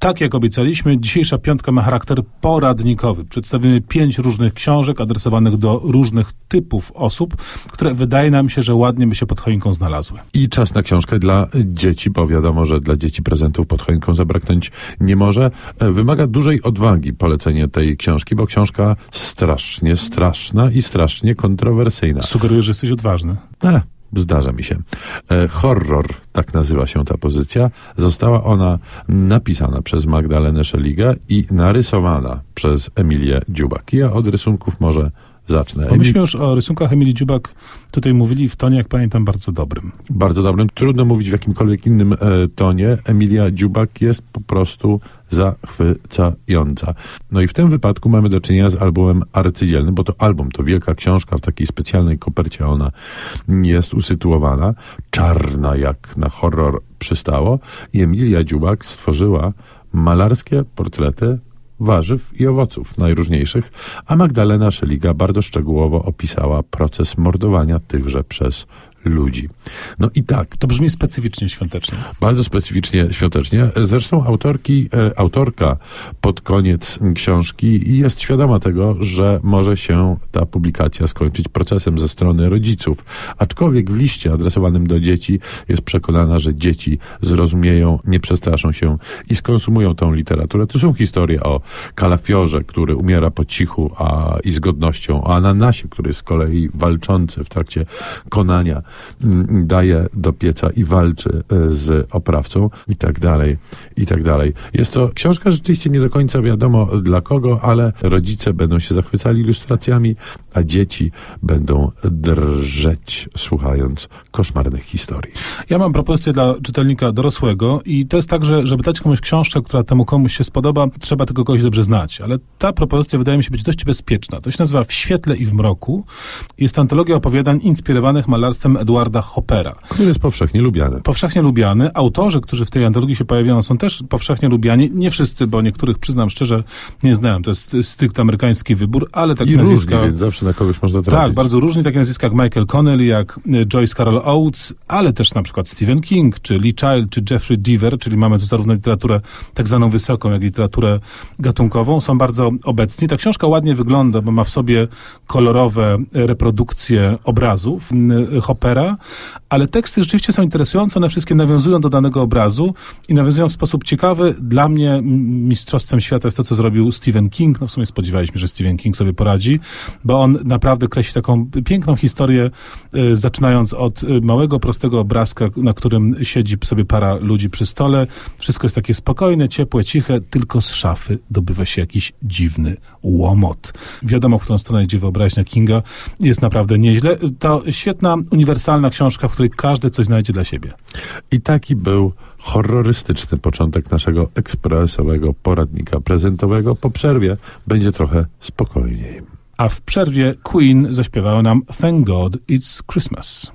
Tak jak obiecaliśmy, dzisiejsza piątka ma charakter poradnikowy. Przedstawimy pięć różnych książek adresowanych do różnych typów osób, które wydaje nam się, że ładnie by się pod choinką znalazły. I czas na książkę dla dzieci, bo wiadomo, że dla dzieci prezentów pod choinką zabraknąć nie może. E, Wymaga dużej odwagi polecenie tej książki, bo książka strasznie straszna i strasznie kontrowersyjna. Sugeruję, że jesteś odważny. E, Zdarza mi się. E, horror, tak nazywa się ta pozycja. Została ona napisana przez Magdalenę Szeliga i narysowana przez Emilię Dziubak. Ja od rysunków może zacznę. Bo myśmy już o rysunkach Emilii Dziubak tutaj mówili w tonie, jak pamiętam, bardzo dobrym. Bardzo dobrym. Trudno mówić w jakimkolwiek innym e, tonie. Emilia Dziubak jest po prostu zachwycająca. No i w tym wypadku mamy do czynienia z albumem arcydzielnym, bo to album, to wielka książka, w takiej specjalnej kopercie ona jest usytuowana, czarna jak na horror przystało i Emilia Dziubak stworzyła malarskie portrety warzyw i owoców najróżniejszych, a Magdalena Szeliga bardzo szczegółowo opisała proces mordowania tychże przez ludzi. No i tak. To brzmi specyficznie świątecznie. Bardzo specyficznie świątecznie. Zresztą autorki, e, autorka pod koniec książki jest świadoma tego, że może się ta publikacja skończyć procesem ze strony rodziców. Aczkolwiek w liście adresowanym do dzieci jest przekonana, że dzieci zrozumieją, nie przestraszą się i skonsumują tą literaturę. Tu są historie o kalafiorze, który umiera po cichu a, i z godnością, o ananasie, który jest z kolei walczący w trakcie konania daje do pieca i walczy e, z oprawcą i tak dalej, i tak dalej. Jest to książka rzeczywiście nie do końca wiadomo dla kogo, ale rodzice będą się zachwycali ilustracjami, a dzieci będą drżeć słuchając koszmarnych historii. Ja mam propozycję dla czytelnika dorosłego i to jest tak, że żeby dać komuś książkę, która temu komuś się spodoba, trzeba tego kogoś dobrze znać, ale ta propozycja wydaje mi się być dość bezpieczna. To się nazywa W świetle i w mroku. Jest to antologia opowiadań inspirowanych malarstwem Eduarda Hoppera. Który jest powszechnie lubiany. Powszechnie lubiany. Autorzy, którzy w tej antologii się pojawiają, są też powszechnie lubiani. Nie wszyscy, bo niektórych, przyznam szczerze, nie znałem. To jest stricte amerykański wybór, ale takie I nazwiska... różni, więc zawsze na kogoś można trafić. Tak, bardzo różni. Takie nazwiska jak Michael Connelly, jak e, Joyce Carol Oates, ale też na przykład Stephen King, czy Lee Child, czy Jeffrey Deaver, czyli mamy tu zarówno literaturę tak zwaną wysoką, jak i literaturę gatunkową. Są bardzo obecni. Ta książka ładnie wygląda, bo ma w sobie kolorowe reprodukcje obrazów m, Hoppera, ale teksty rzeczywiście są interesujące. One wszystkie nawiązują do danego obrazu i nawiązują w sposób ciekawy. Dla mnie mistrzostwem świata jest to, co zrobił Stephen King. No w sumie spodziewaliśmy, że Stephen King sobie poradzi, bo on naprawdę kreśli taką piękną historię, y, zaczynając od y, małego, prostego obrazka, na którym siedzi sobie para ludzi przy stole. Wszystko jest takie spokojne, ciepłe, ciche, tylko z szafy dobywa się jakiś dziwny łomot. Wiadomo, w którą stronę idzie wyobraźnia Kinga. Jest naprawdę nieźle. To świetna, uniwersalna książka, w której każdy coś znajdzie dla siebie. I taki był horrorystyczny początek naszego ekspresowego poradnika prezentowego. Po przerwie będzie trochę spokojniej. A w przerwie Queen zaśpiewały nam Thank God It's Christmas.